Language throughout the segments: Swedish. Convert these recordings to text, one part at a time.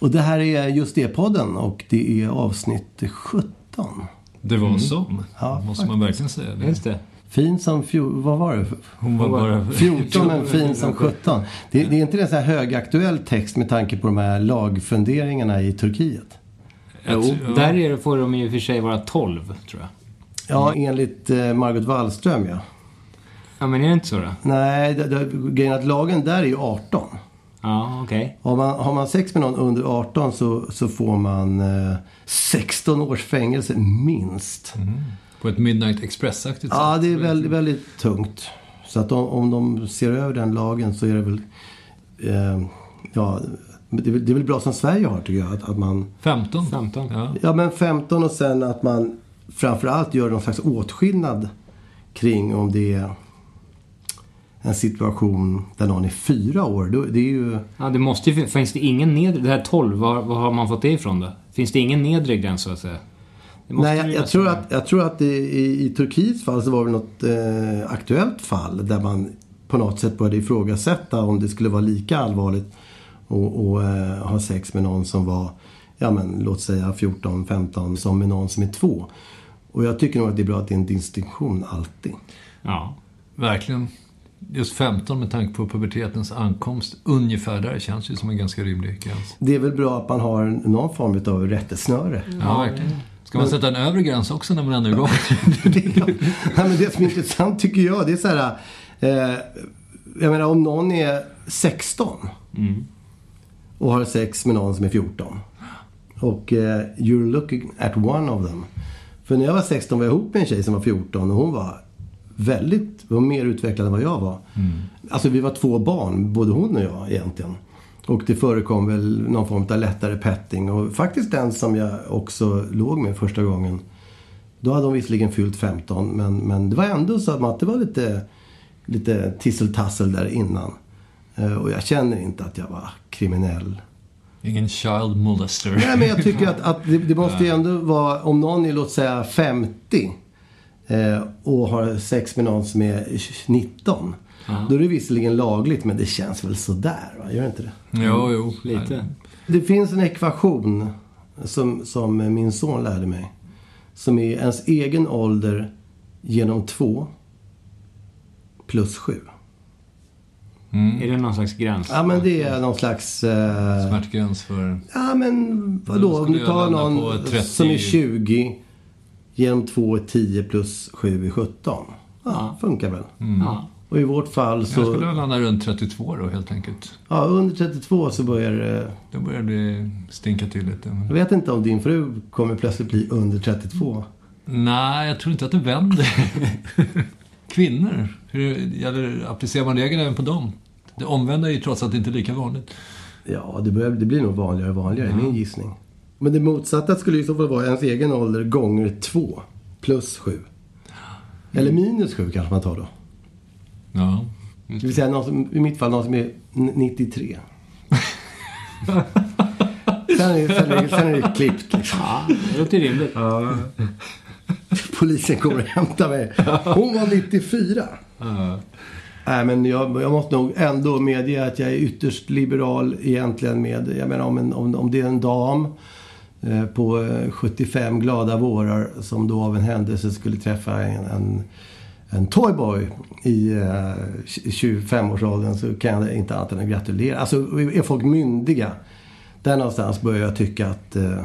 Och det här är just det podden och det är avsnitt 17. Det var som. Ja, måste man verkligen säga. Det. Just det. Fin som fjol... Vad var det? Hon var bara 14 men fin som 17. Det, det är inte en så här högaktuell text med tanke på de här lagfunderingarna i Turkiet. Jo, Ja. där är det, får de i och för sig vara 12, tror jag. Ja, enligt eh, Margot Wallström ja. Ja, men är det inte så då? Nej, grejen att lagen där är ju 18. Ja, okej. Har man, har man sex med någon under 18 så, så får man eh, 16 års fängelse minst. På ett Midnight Express-aktigt Ja, sätt. det är väldigt, väldigt tungt. Så att om, om de ser över den lagen så är det väl... Eh, ja, det är, väl- det är väl bra som Sverige har tycker jag. Att, att man... 15. 15. Ja. Ja, men 15 och sen att man framförallt gör någon slags åtskillnad kring om det är en situation där någon är fyra år. Det är ju... Ja, det måste ju fin- Finns det ingen nedre... Det här 12, var, var har man fått det ifrån då? Finns det ingen nedre gräns så att säga? Nej, jag, jag, tror att, jag tror att det, i, i Turkiets fall så var det något eh, aktuellt fall där man på något sätt började ifrågasätta om det skulle vara lika allvarligt att och, eh, ha sex med någon som var, ja men låt säga 14-15 som med någon som är två. Och jag tycker nog att det är bra att det är en distinktion alltid. Ja. Verkligen. Just 15 med tanke på pubertetens ankomst. Ungefär där känns ju som en ganska rimlig gräns. Det är väl bra att man har någon form av rättesnöre. Ja, verkligen. Ska man sätta en övre gräns också när man ändå är igång? Nej, men det som är intressant tycker jag, det är så här... Eh, jag menar om någon är 16 och har sex med någon som är 14. Och eh, you're looking at one of them. För när jag var 16 var jag ihop med en tjej som var 14 och hon var väldigt, var mer utvecklad än vad jag var. Alltså vi var två barn, både hon och jag egentligen. Och det förekom väl någon form av lättare petting. Och faktiskt den som jag också låg med första gången. Då hade hon visserligen fyllt 15 men, men det var ändå så att det var lite, lite tisseltassel där innan. Eh, Och jag känner inte att jag var kriminell. Ingen child molester. Nej men jag tycker att, att det, det måste ju ändå vara, om någon är låt säga 50 eh, och har sex med någon som är 19. Då är det visserligen lagligt men det känns väl sådär va? Gör inte det? Jo, jo. Lite. Det finns en ekvation som, som min son lärde mig. Som är ens egen ålder genom två plus sju. Är det någon slags gräns? Ja men det är någon slags... Eh, Smärtgräns för... ja men vadå? Då Om du tar någon på 30. som är 20 genom 2 är 10 plus 7 är 17. Ja, funkar väl. Ja. Och i vårt fall Jag skulle så... landa runt 32 då helt enkelt. Ja, under 32 så börjar det... Då börjar det stinka till lite. Jag vet inte om din fru kommer plötsligt bli under 32. Nej, jag tror inte att det vänder. Kvinnor, hur gäller, applicerar man regeln även på dem? Det omvända är ju trots allt inte lika vanligt. Ja, det, börjar, det blir nog vanligare och vanligare, är min gissning. Men det motsatta skulle i så fall vara ens egen ålder gånger 2 plus 7. Eller minus 7 kanske man tar då. Ja. Det vill säga någon som, i mitt fall någon som är n- 93. sen, är, sen, är, sen är det klippt liksom. ja, det låter rimligt. Polisen kommer och hämtar mig. Hon var 94. Nej, men jag, jag måste nog ändå medge att jag är ytterst liberal egentligen med, jag menar om, en, om, om det är en dam på eh, 75 glada vårar som då av en händelse skulle träffa en, en, en toyboy i eh, 25-årsåldern så kan jag inte annat än att gratulera. Alltså är folk myndiga, där någonstans börjar jag tycka att eh,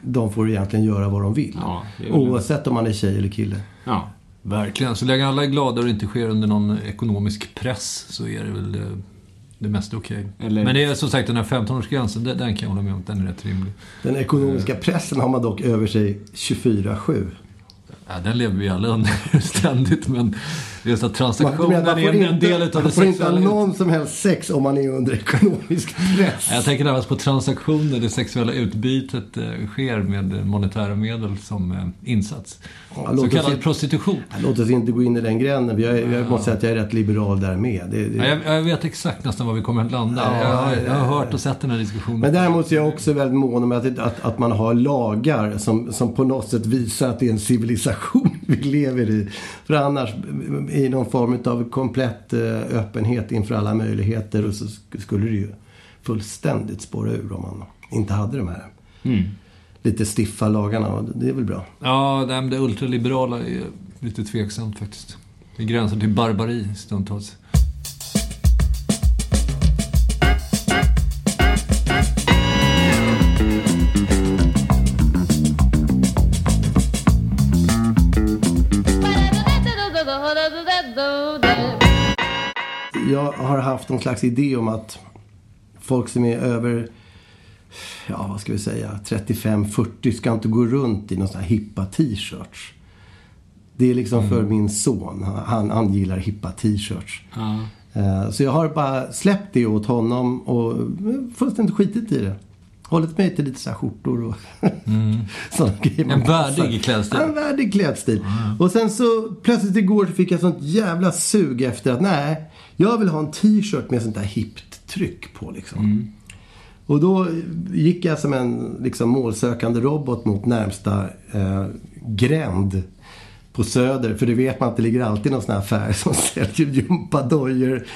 de får egentligen göra vad de vill. Ja, Oavsett om man är tjej eller kille. Ja. Verkligen. Så länge alla är glada och det inte sker under någon ekonomisk press så är det väl det, mesta okej. Eller- Men det är som sagt den här 15-årsgränsen, den, den kan jag hålla med om. Den är rätt rimlig. Den ekonomiska pressen har man dock över sig 24-7. Ja, den lever vi alla under ständigt, men just att transaktionen man är en, en inte, del utav man det får inte ha sexuella... någon som helst sex om man är under ekonomisk press. Jag tänker närmast på transaktioner, det sexuella utbytet eh, sker med monetära medel som eh, insats. Ja, Så kallad prostitution. låt oss inte gå in i den gränden. Jag, jag måste säga att jag är rätt liberal där med. Det, det, Ja, jag, jag vet exakt nästan var vi kommer att landa. Ja, jag, har, ja, jag har ja. hört och sett den här diskussionen. Men däremot är jag också väldigt mån om att, att, att man har lagar som, som på något sätt visar att det är en civilisation vi lever i. För annars, i någon form av komplett eh, öppenhet inför alla möjligheter, och så sk- skulle det ju fullständigt spåra ur om man inte hade de här Mm. lite stiffa lagarna. Och det är väl bra. Ja, det ultraliberala är lite tveksamt faktiskt. Det gränsar till barbari stundtals. Har haft någon slags idé om att folk som är över, ja vad ska vi säga, 35-40 ska inte gå runt i någon sån här hippa t-shirts. Det är liksom för min son. Han, han gillar hippa t-shirts. Ja. Eh, Så jag har bara släppt det åt honom och fullständigt skitit i det. Hållit mig till lite så här skjortor och sådana grejer. En värdig klädstil. En värdig klädstil. Och sen så plötsligt igår så fick jag sånt jävla sug efter att nej, jag vill ha en t-shirt med sånt där hippt tryck på liksom. Och då gick jag som en liksom, målsökande robot mot närmsta eh, gränd på Söder. För det vet man att det ligger alltid någon sån här affär som säljer gympadojor,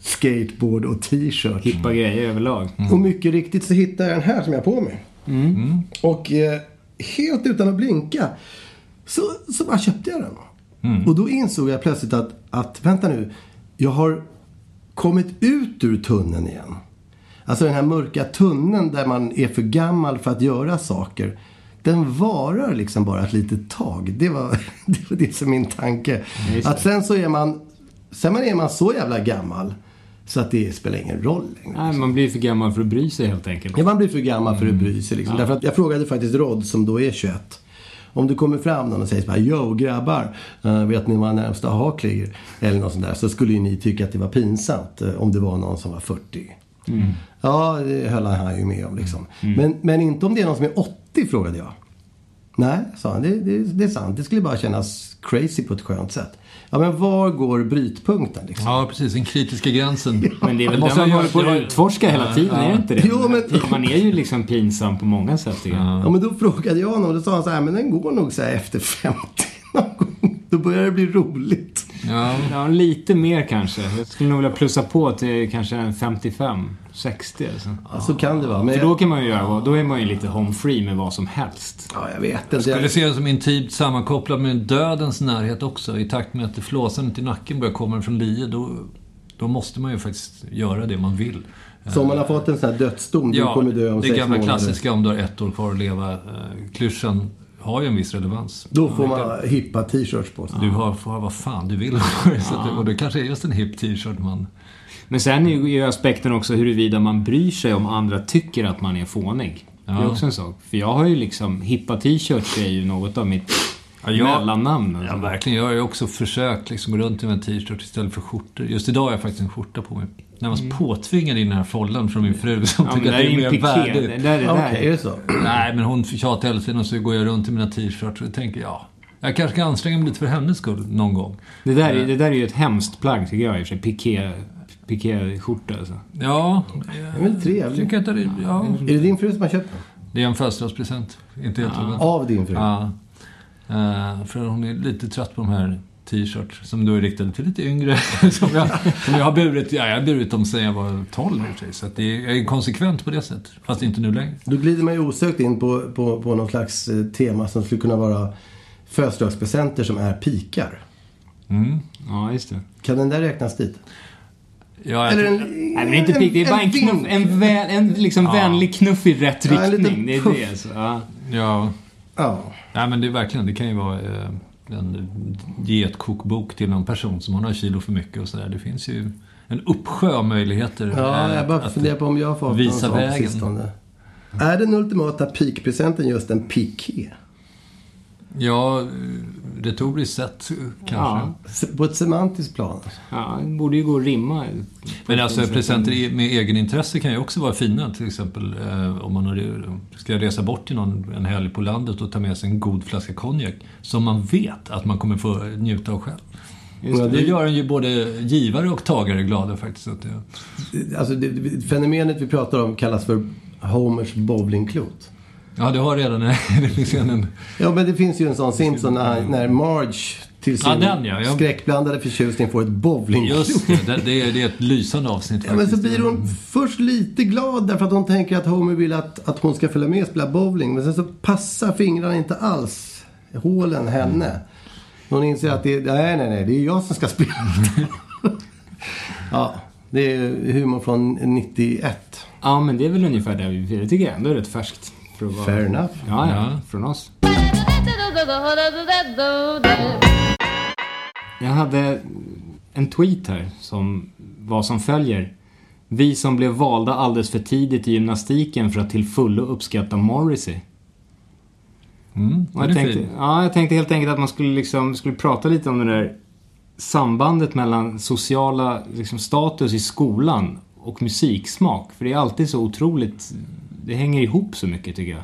skateboard och t-shirt. Hippa grejer överlag. Och mycket riktigt så hittade jag den här som jag har på mig. Och eh, helt utan att blinka så, så bara köpte jag den. Och då insåg jag plötsligt att, att, vänta nu, jag har kommit ut ur tunneln igen. Alltså den här mörka tunneln där man är för gammal för att göra saker. Den varar liksom bara ett litet tag. Det var det, var det som min tanke. Att sen så är man, sen är man så jävla gammal så att det spelar ingen roll längre. Nej, man blir för gammal för att bry sig helt enkelt. Ja, man blir för gammal för att bry sig. Liksom. Därför att jag frågade faktiskt Rod, som då är 21. Om du kommer fram någon och säger så här, Yo grabbar, eh, vet ni vad närmsta hak ligger? Eller något sånt där. Så skulle ju ni tycka att det var pinsamt eh, om det var någon som var 40. Ja, det höll han ju med om liksom. Men, men inte om det är någon som är 80, frågade jag. Nej, sa han. Det, det, det är sant. Det skulle bara kännas crazy på ett skönt sätt. Ja, men var går brytpunkten liksom? Ja, precis. Den kritiska gränsen. Men det är väl måste det man håller på att utforska hela tiden, är det inte det? Jo, men- Man är ju liksom pinsam på många sätt jag. Ja, men då frågade jag honom och då sa han så här, men den går nog så här efter 50 någon gång. Då börjar det bli roligt. Ja, Ja, lite mer kanske. Jag skulle nog vilja plussa på till kanske en 55, 60 alltså. Ja, så kan det vara. Men För då kan man ju göra, då är man ju lite home free med vad som helst. Ja, jag vet inte. skulle se det som intimt sammankopplad med dödens närhet också. I takt med att flåsandet i nacken börjar komma från lie, då, då måste man ju faktiskt göra det man vill. Så om man har fått en sån här dödsdom, du Ja, kommer dö om det sex gamla månader. klassiska om du har ett år kvar att leva. eh, Klyschan har ju en viss relevans. Då får man ha hippa t-shirts på sig. Du har, får ha vad fan du vill. Så det- och det kanske är just en hipp t-shirt man... Men sen är ju aspekten också huruvida man bryr sig om andra tycker att man är fånig. Det är Ja. också en sak. För jag har ju liksom, hippa t-shirts är ju något av mitt Ja, jag- mellannamn. Ja, Alltså. verkligen. Jag har ju också försökt liksom gå runt i en t-shirt istället för skjortor. Just idag har jag faktiskt en skjorta på mig. Närmast påtvingad i den här follen från min fru som Mm. Ja, tycker att det är är mer värdigt. där, det Ja, där. Är det så? Nej, men hon tjatar hela tiden och så går jag runt i mina t-shirts och tänker ja, jag kanske ska anstränga mig lite för hennes skull någon gång. Det där, är, det där är ju ett hemskt plagg tycker jag i och för sig. Piké, pikéskjorta alltså. Ja, Det är väl trevligt. tycker jag inte det, ja. Är det din fru som har köpt den? Det är en födelsedagspresent. Inte helt oväntat. Av din fru? Ja. Eh, för hon är lite trött på de här t-shirts som då är riktade till lite yngre. som, jag, som jag har burit, ja, jag har burit dem sedan jag var 12 i. Så att det är, jag är konsekvent på det sättet. Fast inte nu längre. Då glider man ju osökt in på, på, på någon slags eh, tema som skulle kunna vara födelsedagspresenter som är pikar. Ja, just det. Kan den där räknas dit? Ja, Eller en, Nej, men det är inte pick, det är bara en knuff, en, väl, en liksom vänlig knuff i rätt Ja, riktning. Det är puff. det. alltså. Ja. ja. Ja. Nej, men det är verkligen, det kan ju vara eh, en dietkokbok till någon person som har några kilo för mycket och sådär. Det finns ju en uppsjö av möjligheter. Ja, eh, jag bara att- funderar på om jag har fått visa någon sån på vägen. sistone. Är den ultimata peakpresenten just en piké? Ja, retoriskt sett kanske. Ja. På ett semantiskt plan? ja, det borde ju gå att rimma. Men alltså presenter med egenintresse kan ju också vara fina. Till exempel eh, om man har- ska resa bort till någon en helg på landet och ta med sig en god flaska konjak. Som man vet att man kommer få njuta av själv. Ja, Det det, gör en ju både givare och tagare glada faktiskt. Så Att det, alltså det, det- fenomenet vi pratar om kallas för Homers bowlingklot. Ja, du har redan det finns en, en Ja, men det finns ju en sån Simpson när, han- när Marge till sin Ja, den, ja. Ja. skräckblandade förtjusning får ett bowlingklot. Just det, det, det, är, det är ett lysande avsnitt Ja, men så faktiskt. blir hon först lite glad därför att hon tänker att Homer vill att, att hon ska följa med och spela bowling. Men sen så passar fingrarna inte alls hålen henne. Hon inser att det är, nej, nej, nej, det är jag som ska spela. ja, det är humor från 91. Ja, men det är väl ungefär där vi Det tycker jag ändå är rätt färskt. För att vara... Fair enough. Ja, ja. Från oss. Jag hade en tweet här som var som följer. Vi som blev valda alldeles för tidigt i gymnastiken för att till fullo uppskatta Morrissey. Mm, jag tänkte, fin. ja, jag tänkte helt enkelt att man skulle, liksom, skulle prata lite om det där sambandet mellan sociala liksom, status i skolan och musiksmak. För det är alltid så otroligt, det hänger ihop så mycket tycker jag.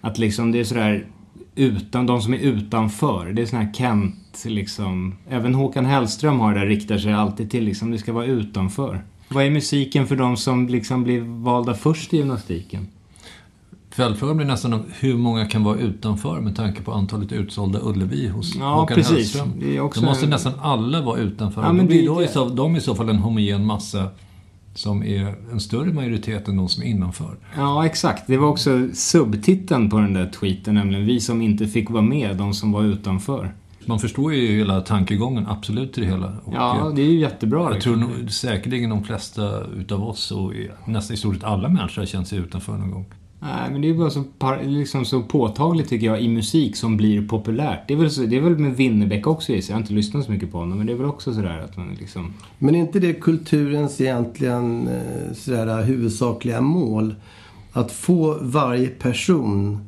Att liksom det är sådär, utan, de som är utanför, det är sån här Kent liksom. Även Håkan Hellström har det där, riktar sig alltid till liksom, det ska vara utanför. Vad är musiken för de som liksom blir valda först i gymnastiken? Följdfrågan blir nästan om hur många kan vara utanför med tanke på antalet utsålda Ullevi hos Ja, Håkan precis. Hellström. Det också Då måste nästan alla vara utanför. Ja, men då blir det- då i så, de i så fall en homogen massa som är en större majoritet än de som är innanför. Ja, exakt. Det var också subtiteln på den där tweeten, nämligen vi som inte fick vara med, de som var utanför. Man förstår ju hela tankegången absolut i det hela. Och, Ja, det är ju jättebra. jag liksom. tror nog säkerligen de flesta utav oss och nästan i stort sett alla människor har känt sig utanför någon gång. Nej, men det är bara så, liksom så påtagligt tycker jag i musik som blir populärt. Det är väl, så, det är väl med Winnerbäck också gissar jag. Jag har inte lyssnat så mycket på honom, men det är väl också sådär att man liksom... Men är inte det kulturens egentligen eh, sådär, huvudsakliga mål? Att få varje person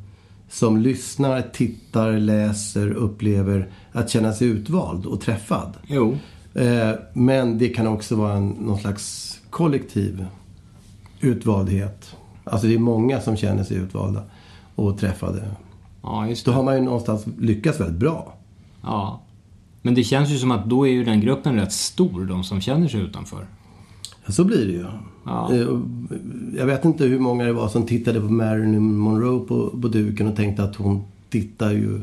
som lyssnar, tittar, läser, upplever att känna sig utvald och träffad. Jo. Eh, Men det kan också vara en, någon slags kollektiv utvaldhet. Alltså det är många som känner sig utvalda och träffade. Ja, just Då det. har man ju någonstans lyckats väldigt bra. Ja. Men det känns ju som att då är ju den gruppen rätt stor, de som känner sig utanför. Så blir det ju. Ja. Eh, Jag vet inte hur många det var som tittade på Marilyn Monroe på, på duken och tänkte att hon tittar ju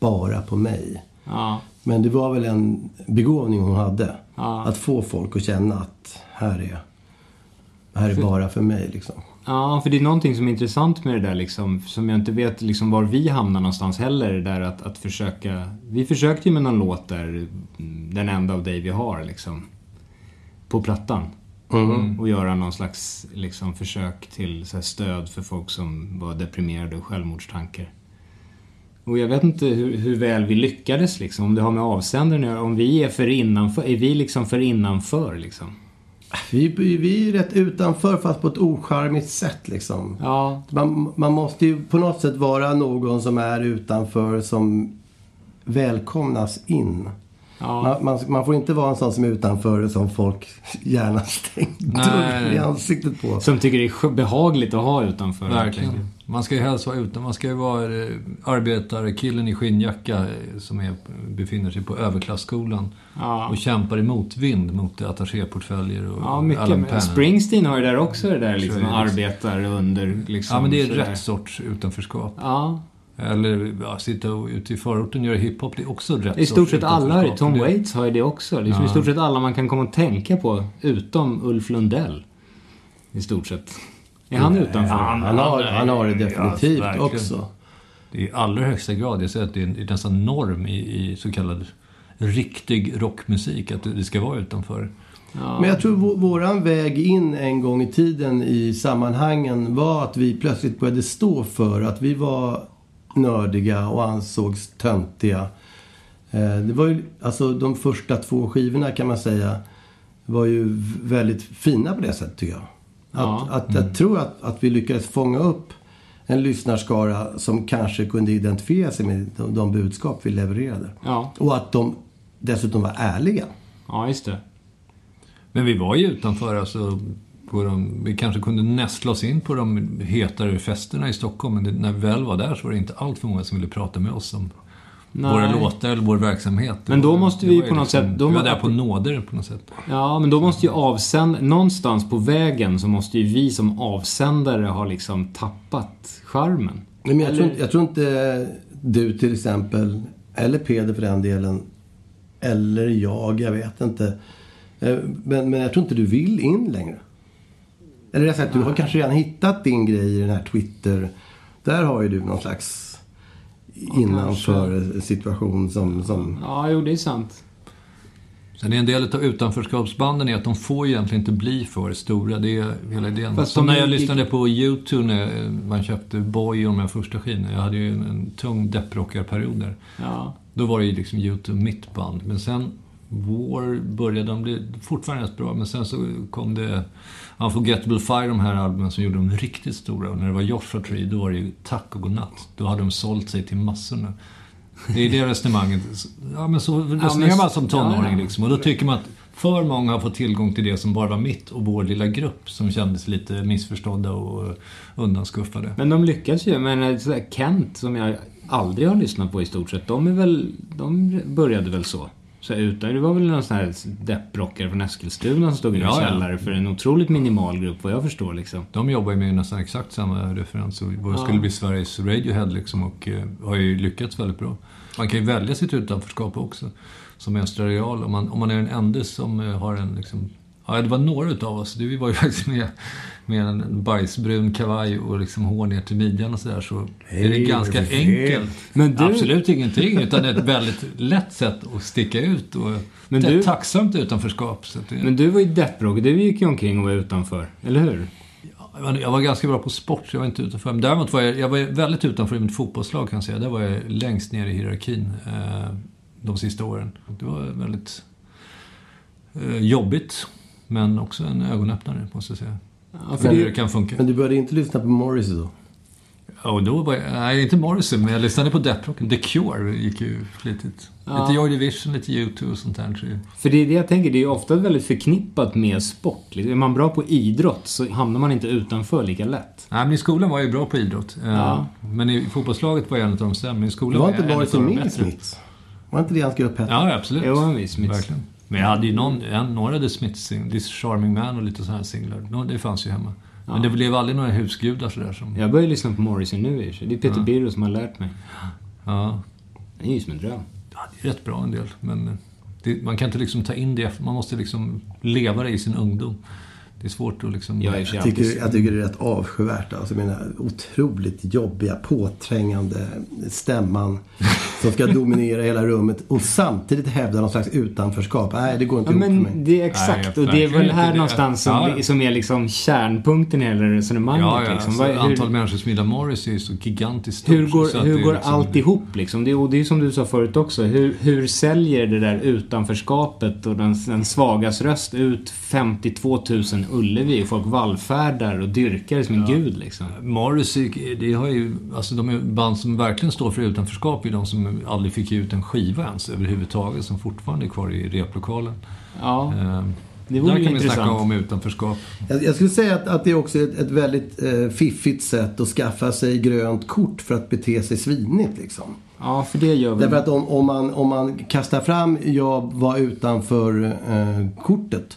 bara på mig. Ja. Men det var väl en begåvning hon hade. Ja. Att få folk att känna att här är, här är bara för mig liksom. Ja, för det är någonting som är intressant med det där liksom, som jag inte vet liksom var vi hamnar någonstans heller. Det där att, att försöka... Vi försökte ju med någon låt där, mm, den enda av dig vi har liksom. På plattan. Och göra någon slags liksom, försök till så här, stöd för folk som var deprimerade och självmordstankar. Och jag vet inte hur, hur väl vi lyckades liksom, om det har med avsändaren att göra. Om vi är för innanför, är vi liksom för innanför liksom? Vi, vi är rätt utanför fast på ett ocharmigt sätt liksom. Ja, Man, man måste ju på något sätt vara någon som är utanför som välkomnas in. Ja. Man, man, man får inte vara en sån som är utanför som folk gärna stänger dörren i ansiktet på. Som tycker det är behagligt att ha utanför. Verkligen. Man ska ju helst vara ute. Man ska ju vara eh, arbetarkillen i skinnjacka eh, som är, befinner sig på överklassskolan Ja. och kämpar i motvind mot attachéportföljer och Ja, mycket. Allen Men Penn. Springsteen har ju där också det där liksom, arbetar under liksom. Ja, men det är rätt sorts utanförskap. Ja. Eller ja, sitta och, ute i förorten och göra hiphop, det är också rätt I stort sett alla. Tom Waits har ju det också. Liksom, I Ja. stort sett alla man kan komma att tänka på, utom Ulf Lundell. I stort sett. Är han utanför? Han har, han har det definitivt Ja, också. Det är i allra högsta grad. Jag säger att det är, nästan norm i, i så kallad riktig rockmusik, att det ska vara utanför. Men jag tror vå- våran väg in en gång i tiden i sammanhangen var att vi plötsligt började stå för att vi var nördiga och ansågs töntiga. Eh, Det var ju, alltså de första två skivorna kan man säga var ju väldigt fina på det sättet tycker jag. Att, Ja. att jag tror att, att vi lyckades fånga upp en lyssnarskara som kanske kunde identifiera sig med de, de budskap vi levererade. Ja. Och att de dessutom var ärliga. Ja, just det. Men vi var ju utanför, alltså, på de, vi kanske kunde nästla oss in på de hetare festerna i Stockholm, men det, när vi väl var där så var det inte allt för många som ville prata med oss om Nej. våra låtar eller vår verksamhet. Men då måste vi på något sätt- då vi var där på nåder på något sätt. Ja, men då måste ju avsänd... Någonstans på vägen så måste ju vi som avsändare ha liksom tappat charmen. Nej, men jag, tror, Eller- inte- jag tror inte du till exempel, eller Peder för den delen, eller jag, jag vet inte. Eh, Men, men jag tror inte du vill in längre. Eller rätt sagt, du har kanske redan hittat din grej i den här Twitter. Där har ju du någon slags innanför situation som... som Ja, jo, det är sant. Sen är en del av utanförskapsbanden är att de får egentligen inte bli för stora. Det är hela idén. Fast Som när jag är- lyssnade på YouTube när man köpte Boy och de här första skivorna. Jag hade ju en, en tung depprockarperiod där. Ja. Då var det ju liksom YouTube mitt band. Men sen War började de bli fortfarande rätt bra. Men sen så kom det Unforgettable Fire, de här albumen som gjorde dem riktigt stora. Och när det var Joshua Tree, då var det ju tack och godnatt. Då hade de sålt sig till massorna. Det är det resonemanget. Ja, men så resonerar man som tonåring liksom. Och då tycker man att för många har fått tillgång till det som bara var mitt och vår lilla grupp som kändes lite missförstådda och undanskuffade. Men de lyckas ju. Men eh, Kent, som jag aldrig har lyssnat på i stort sett, de är väl... De började väl så. Så utan, det var väl någon sån här depprockare från Eskilstuna som stod i en Ja, ja. källare för en otroligt minimal grupp, vad jag förstår liksom. De jobbar ju med nästan exakt samma referens och vad skulle bli Sveriges Radiohead liksom och eh, har ju lyckats väldigt bra. Man kan ju välja sitt utanförskap också som estradial om man, om man är den enda som eh, har en liksom Ja, det var några utav oss. Vi var ju faktiskt med med en bajsbrun kavaj och liksom hår ner till midjan och sådär. Så är det ganska vad är det fel? enkelt. Men du- Absolut ingenting, utan ett väldigt lätt sätt att sticka ut och Men ett du- tacksamt utanförskap. Det, Men du var ju depprock, du gick ju omkring och var utanför, eller hur? Jag var- Jag var ganska bra på sport, jag var inte utanför. Men däremot var jag, jag var väldigt utanför i mitt fotbollslag kan jag säga. Där var jag längst ner i hierarkin eh, de sista åren. Det var väldigt eh, jobbigt, men också en ögonöppnare måste jag säga. Ja, För hur det kan funka. men du började inte lyssna på Morrissey då? Och då var jag, nej inte Morrison, men jag lyssnade på Death The Cure gick ju flitigt. Ja. Lite Joy Division, lite U2 och sånt där. För det är det jag tänker, det är ju ofta väldigt förknippat med sport. Är man bra på idrott så hamnar man inte utanför lika lätt. Nej, men i skolan var jag ju bra på idrott. Eh, Ja. Men i fotbollslaget var jag en av de sämre. I skolan Det var var inte jag en Morrissey av de med i bättre. Smiths? Var inte det hans grupp hette? Ja, absolut. Jo, en viss Smiths. Verkligen. Men jag hade ju någon, en, några The Smiths singlar, This Charming Man och lite sådana här singlar. Det fanns ju hemma. Men det blev aldrig några husgudar sådär som... Jag börjar lyssna på Morrissey nu i. Det är Peter Birro som har lärt mig. Ja. Det är ju som en dröm. ja, det är rätt bra en del. Men det, man kan inte liksom ta in det, man måste liksom leva det i sin ungdom. Det är svårt att liksom... Jag Jag tycker, jag tycker det är rätt avskyvärt. Alltså, menar, otroligt jobbiga, påträngande stämman som ska dominera hela rummet och samtidigt hävda någon slags utanförskap. Nej, det går inte Ja, ihop för mig. men det är exakt. Nej, och det är väl här någonstans som, Ja. som är liksom kärnpunkten i hela resonemanget. Ja, ja. liksom. Alltså, Vad- hur, antal människor som gillar Morris är ju så gigantiskt stort. hur går, så att hur går liksom- allt ihop liksom? Det, och det är som du sa förut också. Hur, hur säljer det där utanförskapet och den, den svagas röst ut 52 000 Ullevi och folk vallfärdar och dyrkar som en gud liksom? Morrissey, det har ju, alltså de är band som verkligen står för utanförskap är de som aldrig fick ut en skiva ens överhuvudtaget, som fortfarande är kvar i replokalen. Ja, Eh, det vore Där ju kan vi snacka intressant. om utanförskap. Jag, jag skulle säga att, att det är också ett, ett väldigt eh, fiffigt sätt att skaffa sig grönt kort för att bete sig svinigt. Liksom. Ja, för det gör vi. Därför att om, om, man, om man kastar fram jag var utanför eh, kortet.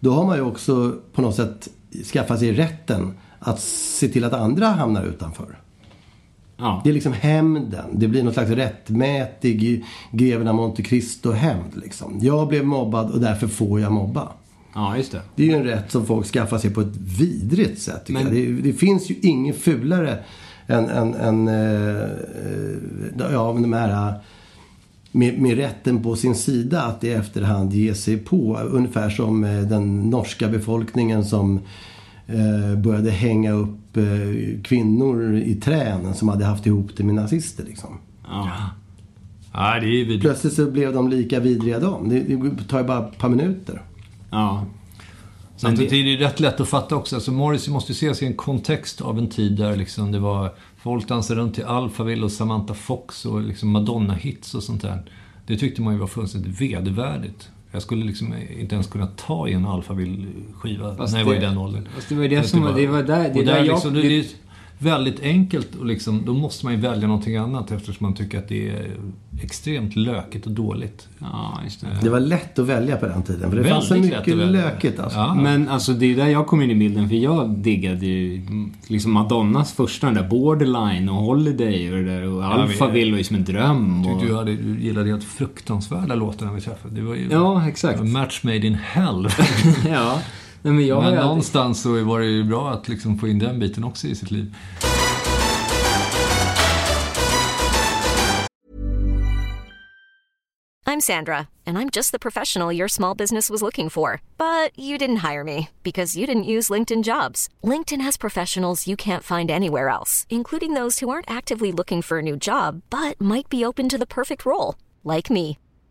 Då har man ju också på något sätt skaffat sig rätten att se till att andra hamnar utanför. Ja. Det är liksom hämnden. Det blir någon slags rättmätig greven av Monte Cristo-hämnd. Liksom. Jag blev mobbad och därför får jag mobba. ja, just det. Det är ju en rätt som folk skaffar sig på ett vidrigt sätt. Men-. Det, det finns ju inget fulare än, än, än eh, ja, de här med, med rätten på sin sida att i efterhand ge sig på. Ungefär som eh, den norska befolkningen som eh, började hänga upp eh, kvinnor i tränen som hade haft ihop det med nazister. Liksom. Ja. Ja, det är vidrigt. Plötsligt så blev de lika vidriga de. Det, det tar ju bara ett par minuter. ja. Samtidigt är det rätt lätt att fatta också. Alltså Morrissey måste ju ses i en kontext av en tid där liksom det var folk dansade runt till Alphaville och Samantha Fox och liksom Madonna-hits och sånt där. Det tyckte man ju var fullständigt vedervärdigt. Jag skulle liksom inte ens kunna ta i en Alphaville-skiva när jag var i det- den åldern. fast det var ju det att som var- det var där- det och där jag- liksom, det, det- det väldigt enkelt och liksom, då måste man ju välja någonting annat eftersom man tycker att det är extremt lökigt och dåligt. Ja, just det. Det var lätt att välja på den tiden. För det Väldigt fanns så mycket lökigt alltså. Ja. Men alltså det är där jag kom in i bilden för jag diggade ju liksom Madonnas första, den där Borderline och Holiday och det där och Alphaville var ju som en dröm. Och... Tyckte du, hade, du gillade helt fruktansvärda låtar när vi träffade. Det var ju Ja, exakt. match made in hell. ja. Nej, men jag Men ju någonstans så var det ju bra att liksom få in den biten också i sitt liv. I'm Sandra, and I'm just the professional your small business was looking for. But you didn't hire me because you didn't use LinkedIn jobs. LinkedIn has professionals you can't find anywhere else, including those who aren't actively looking for a new job but might be open to the perfect role, like me.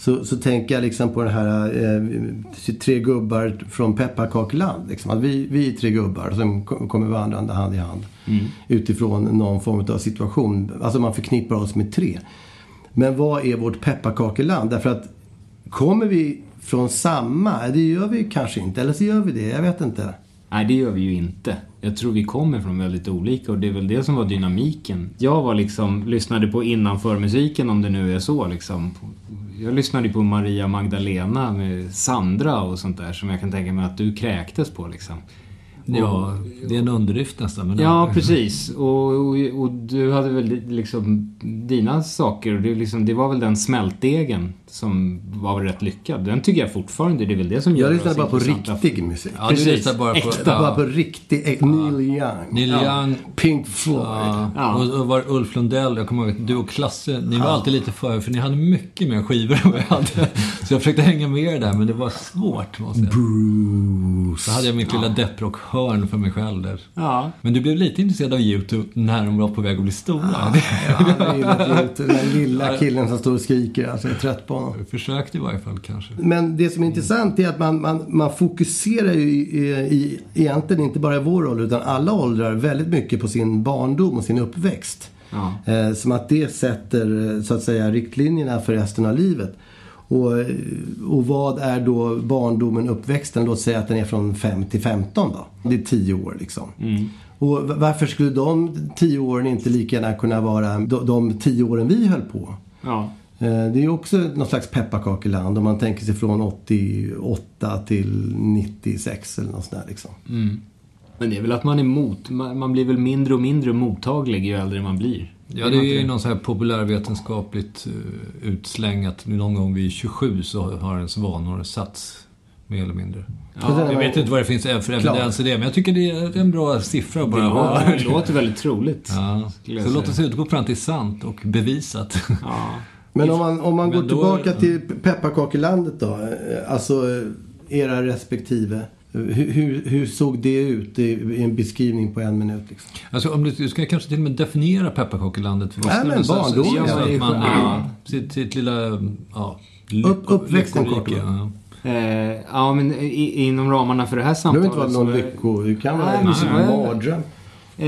Så, så tänker jag liksom på den här eh, tre gubbar från pepparkakeland. Liksom. Att vi, vi är tre gubbar som ko- kommer vandrande hand i hand. Utifrån någon form av situation. Alltså man förknippar oss med tre. Men vad är vårt pepparkakeland? Därför att kommer vi från samma? Det gör vi kanske inte. Eller så gör vi det. Jag vet inte. Nej, det gör vi ju inte. Jag tror vi kommer från väldigt olika och det är väl det som var dynamiken. Jag var liksom, lyssnade på innanför-musiken om det nu är så liksom. Jag lyssnade på Maria Magdalena med Sandra och sånt där som jag kan tänka mig att du kräktes på liksom. Ja, det är en underdrift nästan. Men Ja, precis. Och, och, och du hade väl liksom dina saker. och Det, liksom, det var väl den smältdegen som var rätt lyckad. Den tycker jag fortfarande, det är väl det som gör Jag lyssnar bara på riktig musik. Ja, du Precis. lyssnar bara på... Äkta, bara på riktig, äk, Neil Young. Neil Young. Pink Floyd. Ja, Ja. Och, och var Ulf Lundell, jag kommer ihåg att du och Klasse, ni var alltid lite före för ni hade mycket mer skivor än vad jag hade. Så jag försökte hänga med er där, men det var svårt måste jag säga. Bruce. Så hade jag mitt lilla depprock-hörn för mig själv där. Ja. Men du blev lite intresserad av YouTube när de var på väg att bli stora. Ja, han har gillat YouTube. Den lilla killen som står och skriker. Alltså, jag är trött på honom. Jag försökte i varje fall kanske. Men det som är intressant är att man, man, man fokuserar ju i, i, egentligen inte bara i vår ålder utan alla åldrar väldigt mycket på sin barndom och sin uppväxt. Ja. Eh, som att det sätter eh, så att säga riktlinjerna för resten av livet. Och, och vad är då barndomen, uppväxten? Låt säga att den är från 5 till 15 då. Det är 10 år liksom. Och v- varför skulle de 10 åren inte lika gärna kunna vara de, de 10 åren vi höll på? Ja. Eh, Det är ju också någon slags pepparkakeland om man tänker sig från 88 till 96 eller något sånt där liksom. Men det är väl att man är mot, man blir väl mindre och mindre mottaglig ju äldre man blir. Ja, det är ju någon sån här populärvetenskapligt uh, utsläng att någon gång vid 27 så har ens vanor satts mer eller mindre. Ja, Jag vet inte vad det finns för evidens i det, men jag tycker det är en bra siffra att bara ha. Det låter väldigt troligt. Ja. Så låt oss utgå från att det är sant och bevisat. Ja. Men om man, om man Men går då- tillbaka till pepparkakelandet då. eh, Alltså eh, era respektive. Hur, hur, hur såg det ut i, i en beskrivning på en minut? Liksom? Alltså, om du, du ska kanske till och med definiera pepparkakelandet för Nej, men lyssnarna, så- så- barndom, så ja. att man, Ja. sitt, sitt lilla, ja, Upp- uppväxten kort ja. Eh, ja, men i, inom ramarna för det här Det behöver samtalet inte vara någon lycko... Det kan vara Nej, en men mardröm. Eh,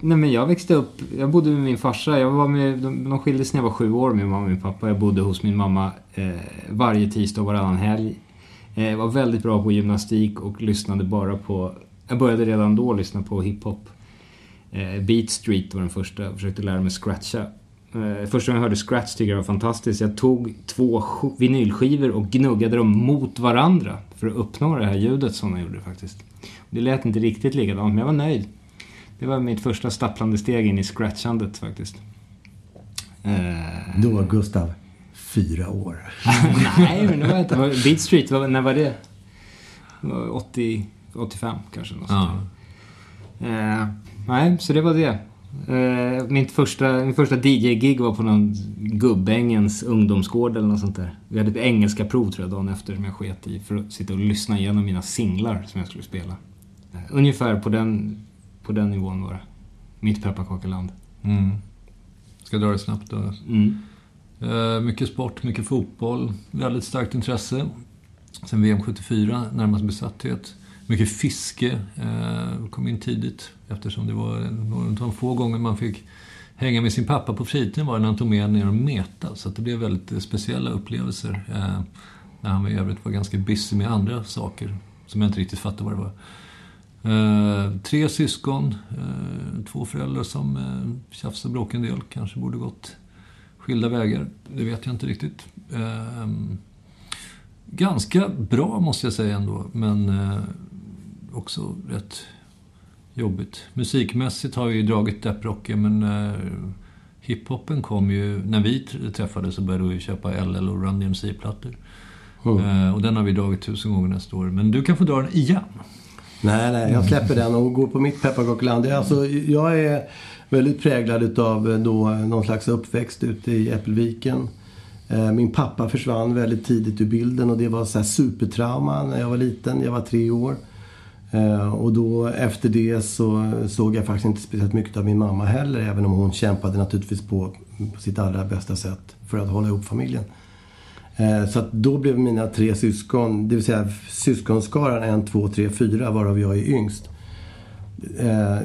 nej men jag växte upp, jag bodde med min farsa. Jag var med, de, de skildes när jag var sju år, min mamma och min pappa. Jag bodde hos min mamma eh, varje tisdag och varannan helg. Jag var väldigt bra på gymnastik och lyssnade bara på, jag började redan då lyssna på hiphop. Eh, Beat Street var den första, jag försökte lära mig scratcha. Eh, första gången jag hörde scratch tyckte jag var fantastiskt. Jag tog två vinylskivor och gnuggade dem mot varandra för att uppnå det här ljudet som de gjorde faktiskt. Det lät inte riktigt likadant, men jag var nöjd. Det var mitt första stapplande steg in i scratchandet faktiskt. Då Gustav fyra år. nej, men det var inte... Beat Street, när var det? Det var 80, 85 kanske. Något Ja. Eh, nej, så det var det. Eh, mitt första, min första DJ-gig var på någon Gubbängens ungdomsgård eller något sånt där. Vi hade ett engelska prov tror jag dagen efter som jag sket i för att sitta och lyssna igenom mina singlar som jag skulle spela. Eh, ungefär på den, på den nivån var det. Mitt pepparkakeland. Mm. Ska jag dra det snabbt då? Mm. Eh, mycket sport, mycket fotboll, väldigt starkt intresse. Sen VM 74, närmast besatthet. Mycket fiske, eh, kom in tidigt eftersom det var några av de få gånger man fick hänga med sin pappa på fritiden var när han tog med ner och meta. Så att det blev väldigt eh, speciella upplevelser. Eh, när han i övrigt var ganska busy med andra saker som jag inte riktigt fattade vad det var. Eh, tre syskon, eh, två föräldrar som eh, tjafsade och bråkade en del. Kanske borde gått skilda vägar. Det vet jag inte riktigt. Eh, ganska bra måste jag säga ändå, men eh, också rätt jobbigt. Musikmässigt har jag ju dragit depprocken, men eh, hiphopen kom ju... När vi tr- träffades så började vi köpa LL och Run DMC-plattor. Eh, och den har vi dragit tusen gånger nästa år. Men du kan få dra den igen. Nej, nej, jag släpper den och går på mitt pepparkakeland. Alltså, jag är väldigt präglad utav eh, då eh, någon slags uppväxt ute i Äppelviken. Eh, min pappa försvann väldigt tidigt ur bilden och det var så här supertrauma när jag var liten. Jag var tre år. Och då efter det så såg jag faktiskt inte speciellt mycket av min mamma heller. Även om hon kämpade naturligtvis på, på sitt allra bästa sätt för att hålla ihop familjen. Så att då blev mina tre syskon, det vill säga syskonskaran en, två, tre, fyra varav jag är yngst. Eh,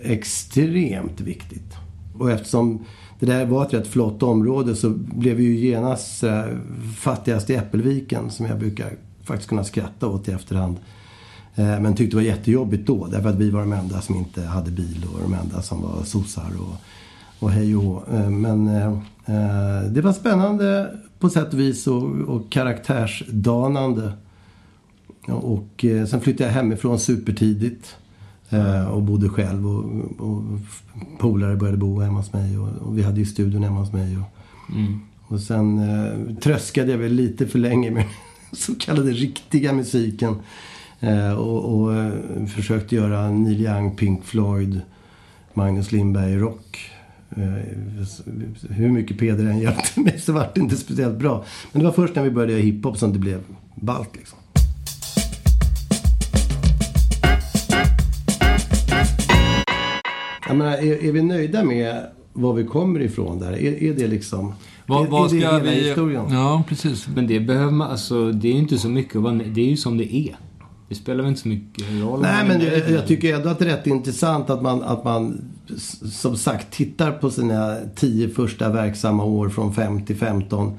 extremt viktigt. Och eftersom det där var ett rätt flott område så blev vi ju genast eh, fattigast i Äppelviken som jag brukar faktiskt kunna skratta åt i efterhand. Eh, men tyckte det var jättejobbigt då därför att vi var de enda som inte hade bil och de enda som var sossar och, och hej och hå. Eh, Men eh, eh det var spännande på sätt och vis och, och karaktärsdanande. Och eh, sen flyttade jag hemifrån supertidigt. Eh, och bodde själv och, och polare började bo hemma hos mig. Och, och vi hade ju studion hemma hos mig. Och, och sen eh, tröskade jag väl lite för länge med den så kallade riktiga musiken. Eh, och och eh, försökte göra Neil Young, Pink Floyd, Magnus Lindberg rock. Eh, hur mycket Peder än hjälpte mig så var det inte speciellt bra. Men det var först när vi började göra hiphop som det blev ballt liksom. Jag menar, är, är vi nöjda med var vi kommer ifrån där? Är, är det liksom... Vad, vad är det ska hela vi... historien? Ja, precis. Men det behöver man, alltså det är ju inte så mycket Det är ju som det är. Det spelar väl inte så mycket roll. Nej, men jag, jag tycker ändå att det är rätt intressant att man, att man som sagt tittar på sina tio första verksamma år från 5 till 15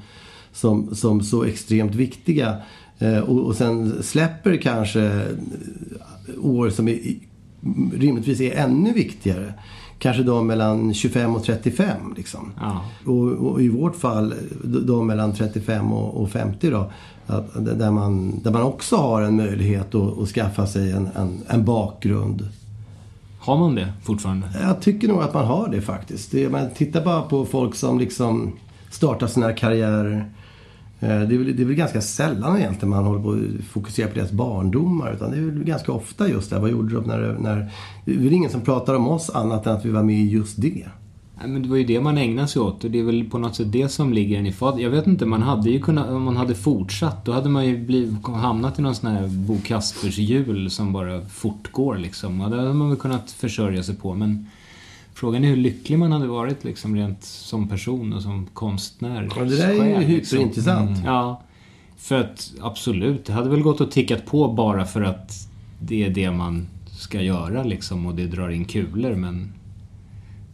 som, som så extremt viktiga. Eh, och, och sen släpper kanske år som är, rimligtvis är ännu viktigare. Kanske de mellan 25 och 35 liksom. Ja. Och, och i vårt fall, de mellan 35 och, och 50 då. Att, där, man, där man också har en möjlighet att, att skaffa sig en, en, en bakgrund. Har man det fortfarande? Jag tycker nog att man har det faktiskt. Det, man tittar bara på folk som liksom startar sina karriärer Eh, det är, väl, det är väl ganska sällan egentligen man håller på att fokusera på deras barndomar. Utan det är väl ganska ofta just det. Vad gjorde de när, när... Det är väl ingen som pratar om oss annat än att vi var med i just det. Nej, men det var ju det man ägnade sig åt och det är väl på något sätt det som ligger en i fad. Jag vet inte, man hade ju kunnat, om man hade fortsatt, då hade man ju blivit, hamnat i någon sån här Bo Kaspers hjul som bara fortgår liksom. Och det hade man väl kunnat försörja sig på. Men frågan är hur lycklig man hade varit liksom rent som person och som konstnär. Och det där är ju liksom. hyperintressant. Ja. För att absolut, det hade väl gått och tickat på bara för att det är det man ska göra liksom och det drar in kulor men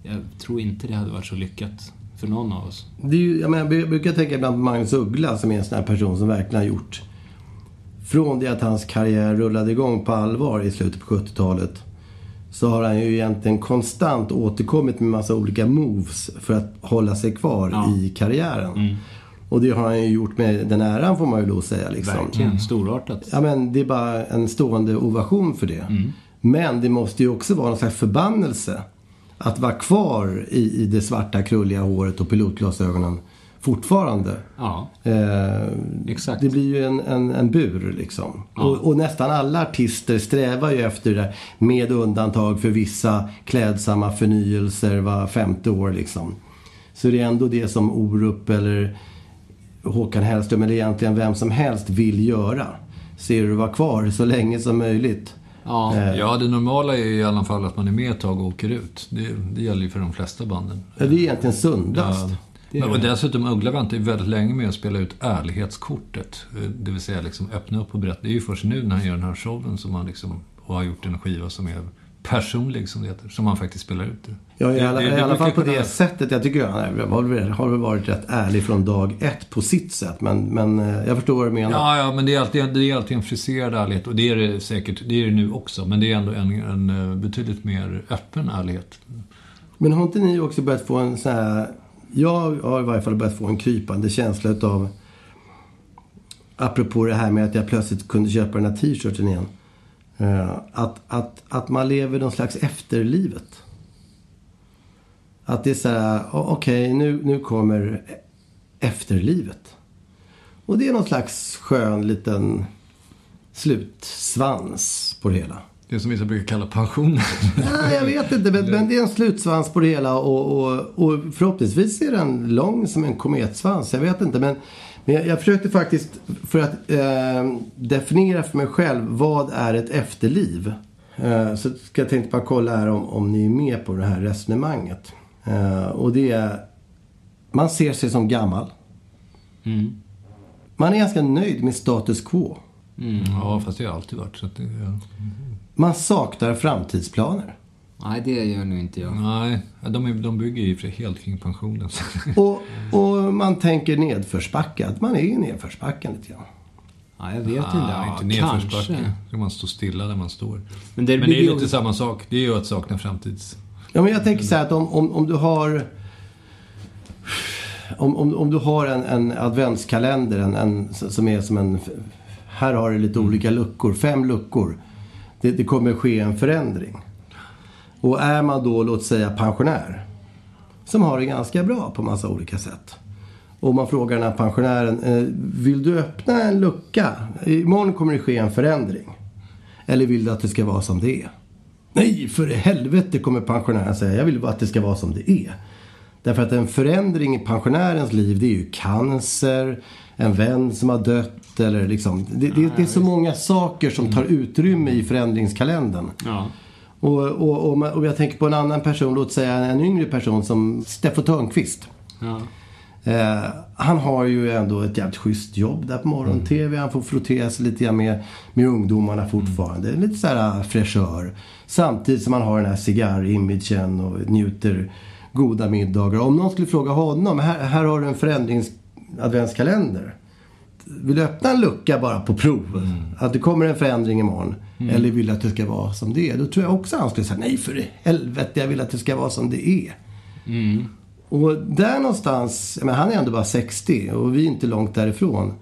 jag tror inte det hade varit så lyckat för någon av oss. Det är ju, jag, menar, jag brukar tänka ibland på Magnus Uggla som är en sån här person som verkligen har gjort... Från det att hans karriär rullade igång på allvar i slutet på 70-talet så har han ju egentligen konstant återkommit med massa olika moves för att hålla sig kvar Ja. i karriären. Och det har han ju gjort med den äran får man ju då säga. Liksom. Verkligen, storartat. Ja, men det är bara en stående ovation för det. Mm. Men det måste ju också vara någon slags förbannelse att vara kvar i, i det svarta krulliga håret och pilotglasögonen fortfarande. Ja, Eh, Exakt. Det blir ju en, en, en bur liksom. Ja. Och, och nästan alla artister strävar ju efter det. Med undantag för vissa klädsamma förnyelser var femte år liksom. Så det är ändå det som Orup eller Håkan Hellström eller egentligen vem som helst vill göra. Ser du vara kvar så länge som möjligt. ja. Eh, Ja, det normala är i alla fall att man är med ett tag och åker ut. Det, det gäller ju för de flesta banden. Ja, det är egentligen sundast. Ja. Det Men, och dessutom, Uggla väntar ju väldigt länge med att spela ut ärlighetskortet. Eh, Det vill säga liksom öppna upp och berätta. Det är ju först nu när han gör den här showen som han liksom, och har gjort en skiva som är personlig, som det heter. Som han faktiskt spelar ut det. Ja, i alla, Det- det- i alla fall på det kunna- sättet. Jag tycker han är- har, väl- har väl varit rätt ärlig från dag ett på sitt sätt. Men, men eh, jag förstår vad du menar. Ja, ja, men det är alltid, det är alltid en friserad ärlighet. Och det är det säkert, det är det nu också. Men det är ändå en, en eh, betydligt mer öppen ärlighet. Men har inte ni också börjat få en sån här... Jag har i varje fall börjat få en krypande känsla utav... Apropå det här med att jag plötsligt kunde köpa den här t-shirten igen. Eh, att, att, att man lever någon slags efterlivet. Att det är så här, okej okej nu, nu kommer efterlivet. Och det är någon slags skön liten slutsvans på det hela. Det som vissa brukar kalla pension. Nej, jag vet inte. Men, men det är en slutsvans på det hela och, och, och förhoppningsvis är den lång som en kometsvans. Jag vet inte. Men, men jag, jag försökte faktiskt för att eh, definiera för mig själv vad är ett efterliv. Eh, så ska jag tänkte bara kolla här om, om ni är med på det här resonemanget. Eh, och det är, man ser sig som gammal. Man är ganska nöjd med status quo. Ja, fast det har alltid varit. Så att det, ja. Man saknar framtidsplaner. Nej, det gör nog inte jag. Nej, de, är, de bygger ju helt kring pensionen. Och, och man tänker nedförsbacke. Att man är i nedförsbacken lite grann. Ja, jag vet inte. Ja, inte kanske. Ska man stå stilla där man står. Men Men det det, bygger är ju- lite samma sak. Det är ju att sakna framtids... Ja, men jag tänker så här att om, om, om du har... Om, om, om du har en, en adventskalender en, en, som är som en... Här har du lite olika luckor, fem luckor. Det, det kommer ske en förändring. Och är man då, låt säga pensionär, som har det ganska bra på massa olika sätt. Och man frågar den här pensionären, eh, vill du öppna en lucka? Imorgon kommer det ske en förändring. Eller vill du att det ska vara som det är? Nej, för i helvete kommer pensionären säga. Jag vill bara att det ska vara som det är. Därför att en förändring i pensionärens liv, det är ju cancer, en vän som har dött eller liksom. Det, det, det är så många saker som tar utrymme i förändringskalendern. Ja. Och, och, och, och jag tänker på en annan person, låt säga en yngre person som Steffo Törnqvist. Ja. Eh, han har ju ändå ett jävligt schysst jobb där på morgon-tv. Han får frottera sig lite grann med, med ungdomarna fortfarande. Lite så här äh, fräschör. Samtidigt som han har den här cigarr-imagen och njuter goda middagar. Om någon skulle fråga honom, här, här har du en förändrings-adventskalender. Vill du öppna en lucka bara på prov? Att det kommer en förändring imorgon. Eller vill du att det ska vara som det är? Då tror jag också han skulle säga, nej för helvete, jag vill att det ska vara som det är. Och där någonstans, men han är ändå bara 60 och vi är inte långt därifrån.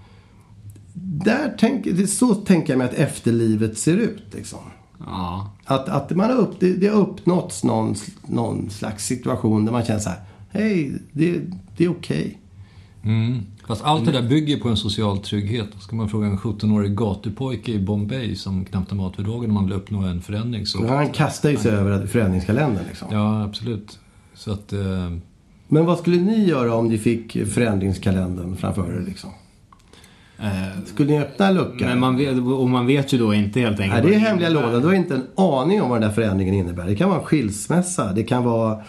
Där tänk, så tänker jag mig att efterlivet ser ut. Liksom. Ja. Att, att man har upp, det, det har uppnåtts någon, någon slags situation där man känner så här. Hej, det, det är okej. Fast allt det där bygger på en social trygghet. Ska man fråga en 17-årig gatupojke i Bombay som knappt har mat för dagen om man vill uppnå en förändring så... Han kastar ju sig över förändringskalendern liksom. Ja, absolut. Så att... Eh, Men vad skulle ni göra om ni fick förändringskalendern framför er liksom? Skulle ni öppna en lucka? Men man vet, och man vet ju då inte helt enkelt. Nej, det är hemliga lådan. Du har inte en aning om vad den där förändringen innebär. Det kan vara en skilsmässa. Det kan vara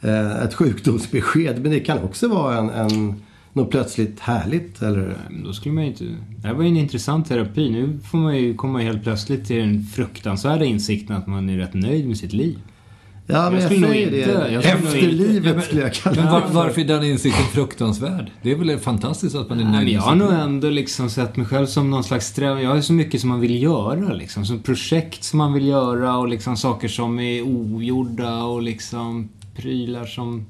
eh, ett sjukdomsbesked. Men det kan också vara en, en, något plötsligt härligt. Eller... Men Då skulle man inte... Det här var ju en intressant terapi. Nu får man ju komma helt plötsligt till den fruktansvärda insikten att man är rätt nöjd med sitt liv. Ja, men jag, skulle nog säger inte- det. jag skulle nog inte- Efterlivet skulle jag kalla men det. var, varför är den insikten fruktansvärd? Det är väl fantastiskt att man är nöjd men jag har nog ändå liksom sett mig själv som någon slags strävan. Jag har så mycket som man vill göra liksom. Som projekt som man vill göra och liksom saker som är ogjorda och liksom prylar som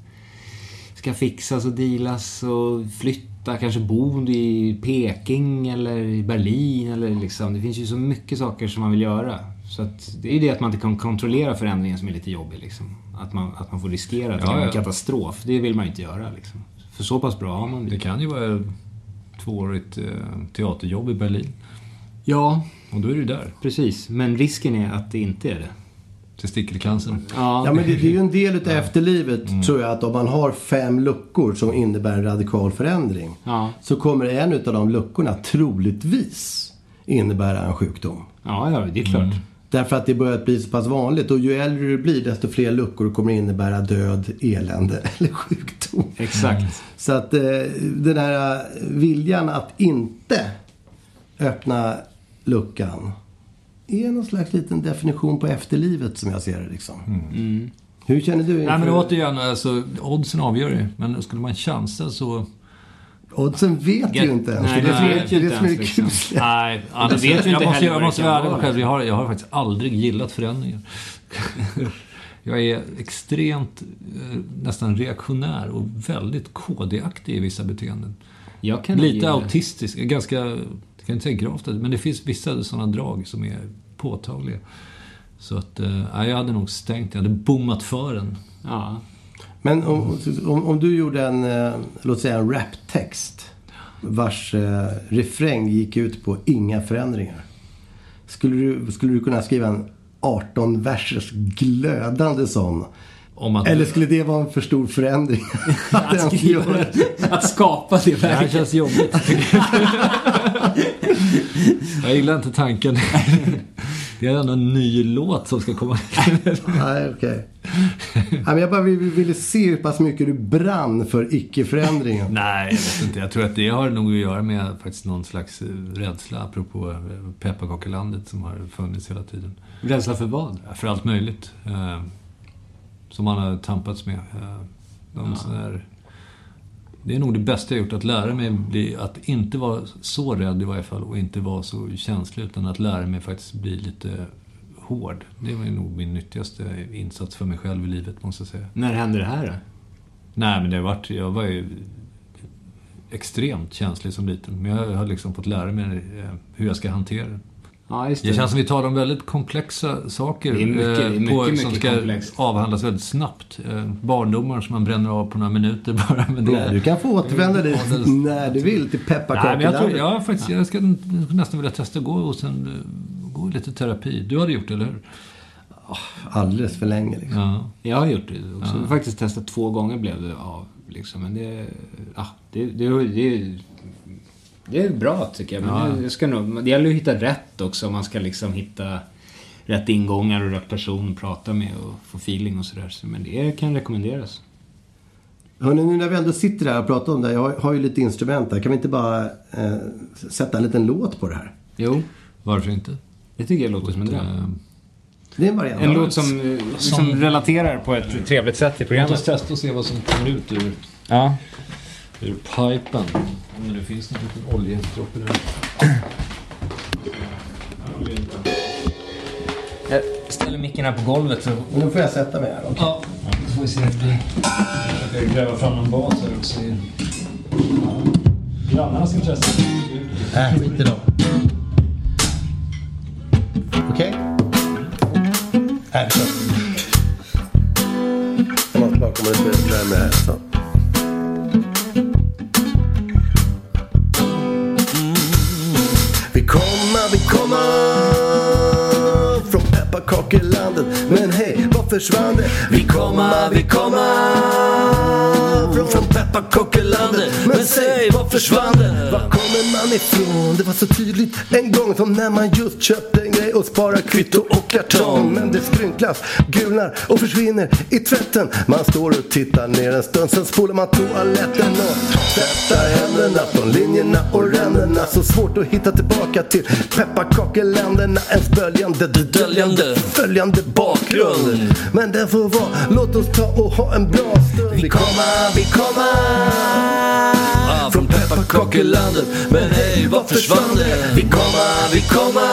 ska fixas och dealas och flytta, kanske bo i Peking eller i Berlin eller liksom. Det finns ju så mycket saker som man vill göra. Så att det är ju det att man inte kan kontrollera förändringen som är lite jobbig liksom. Att man, att man får riskera att det Ja, kan vara en ja. katastrof. Det vill man ju inte göra liksom. För så pass bra har man det. Det kan ju vara ett tvåårigt eh, teaterjobb i Berlin. Ja, Och då är du där. Precis, men risken är att det inte är det. Testikelcancern. Ja, Ja, men det, det är ju en del utav efterlivet Mm. tror jag att om man har fem luckor som innebär en radikal förändring. Ja. Så kommer en utav de luckorna troligtvis innebära en sjukdom. ja, ja det är klart. Därför att det börjar bli så pass vanligt. Och ju äldre du blir desto fler luckor kommer innebära död, elände eller sjukdom. Exakt. Så att eh, den här viljan att inte öppna luckan är någon slags liten definition på efterlivet som jag ser det liksom. Hur känner du Nej inför... men återigen, alltså, oddsen avgör ju. Men skulle man chansa så... Oddsen vet ju inte ens. Nej, det är det det vet är- ju det inte som är ens, liksom. kusliga. Nej, vet ju inte jag måste, heller jag det måste vara ärlig med själv. Jag har, jag har faktiskt aldrig gillat förändringar. jag är extremt, eh, nästan reaktionär och väldigt KD-aktig i vissa beteenden. Jag kan nog Lite autistisk, ganska, jag kan inte säga gravt, men det finns vissa sådana drag som är påtagliga. Så att, eh, nej, jag hade nog stängt, jag hade bommat för den. Ja. Men om, om, om du gjorde en, eh, låt säga en raptext vars eh, refräng gick ut på inga förändringar. Skulle du, skulle du kunna skriva en 18 versers glödande sån? Om att, Eller skulle det vara en för stor förändring? att göra det? Att skapa det det här verket. känns jobbigt. jag gillar inte tanken. Det är ändå en ny låt som ska komma. Nej, okej. Men Jag bara ville, ville se hur pass mycket du brann för icke-förändringen. Nej, jag vet inte. Jag tror att det har nog att göra med faktiskt någon slags rädsla, apropå eh, pepparkakelandet som har funnits hela tiden. Rädsla för vad? För allt möjligt. Eh, som man har tampats med. Eh, någon sån där, det är nog det bästa jag gjort, att lära mig bli, att inte vara så rädd i varje fall och inte vara så känslig, utan att lära mig faktiskt bli lite hård. Det var nog min nyttigaste insats för mig själv i livet, måste jag säga. När hände det här då? Nej, men det har varit, jag var ju extremt känslig som liten. Men jag har liksom fått lära mig eh, hur jag ska hantera det. Ja, just det. Det känns som vi talar om väldigt komplexa saker Det är mycket- det är eh, mycket, som mycket ska komplext. avhandlas väldigt snabbt. Eh, Barndomar som man bränner av på några minuter bara. Men det, Nej, du kan få återvända dit när du vill till Nej, men jag, tror, pepparkakelandet. jag, faktiskt, jag ska nästan vilja testa gå hos en, eh, gå lite terapi. Du hade gjort det, eller hur? Alldeles för länge liksom. Ja. Jag har gjort det också. Jag har faktiskt testat två gånger blev det av. Liksom. Men det, ja, det, det, det, det är bra tycker jag. Men Ja. det, jag ska nog, det gäller att hitta rätt också. Man ska liksom hitta rätt ingångar och rätt person att prata med och få feeling och sådär. Så, men det kan rekommenderas. Hörrni, nu när vi ändå sitter här och pratar om det. Jag har- har ju lite instrument här. Kan vi inte bara eh, sätta en liten låt på det här? Jo, Varför inte? det tycker jag låter som en dröm. Det är en variant. En låt som, eh, som relaterar på ett trevligt sätt till Låt programmet. oss testa och se vad som kommer ut ur, Ja. ur pipen. Om det nu finns någon liten oljedroppe där. Jag ställer micken här på golvet så Men nu får jag sätta mig här. okej? Ja, då får vi se hur det blir. Jag ska gräva fram en bas här också. Grannarna ska testa. Nej, skit i dem. Okej? Här, så. Jag måste bara komma lite närmare här. Pepparkakelandet. Men hej, vad försvann det? Vi komma, vi komma från pepparkakelandet. Försvann det? Var kommer man ifrån? Det var så tydligt en gång som när man just köpte en grej och sparar kvitto och kartong. Men det skrynklas, gulnar och försvinner i tvätten. Man står och tittar ner en stund, sen spolar man toaletten och tvättar händerna från linjerna och ränderna. Så svårt att hitta tillbaka till pepparkakeländerna. En böljande, döljande, följande bakgrund. Men den får vara, låt oss ta och ha en bra stund. Vi komma, vi komma från pepparkakelandet. Men hej, vad försvann det? Vi komma, vi komma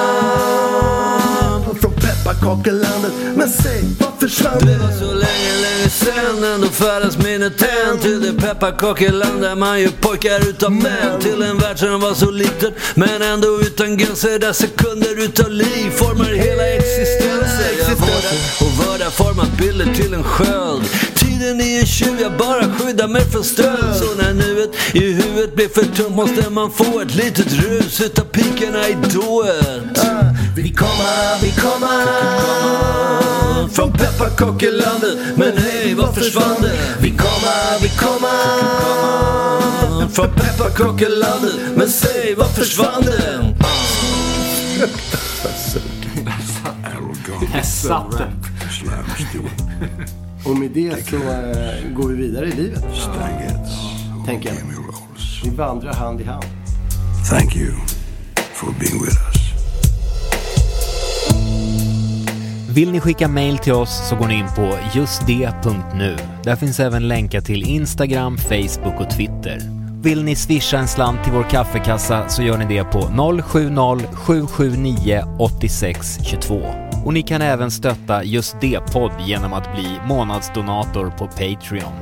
från pepparkakelandet. Men säg, vad försvann det? Det var så länge, länge sen Ändå färdas minnet än Till det pepparkakeland där man gör pojkar utav män Till en värld som var så liten Men ändå utan gränser Där sekunder utav liv formar hela existensen Jag var där och var där format bilder till en sköld Tiden är en tjuv, jag bara skyddar mig från stöld Så när nuet i huvudet blir för tungt Måste man få ett litet rus utav pikarna i dået Vi komma, vi komma från pepparkakelandet Men hej, vad försvann det? Vi komma, vi komma Från pepparkakelandet Men säg, vad försvann det? Jag satt den. Och med det så eh, går vi vidare i livet. Tänker jag. Vi vandrar hand i hand. Thank you for being with us. Vill ni skicka mail till oss så går ni in på justd.nu. Där finns även länkar till Instagram, Facebook och Twitter. Vill ni swisha en slant till vår kaffekassa så gör ni det på 070-779 8622. Och ni kan även stötta Just det-podd genom att bli månadsdonator på Patreon.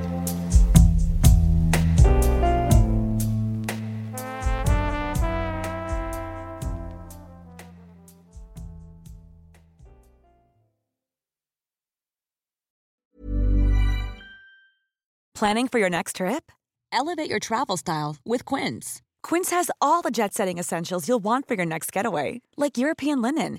Planning for your next trip? Elevate your travel style with Quince. Quince has all the jet setting essentials you'll want for your next getaway, like European linen,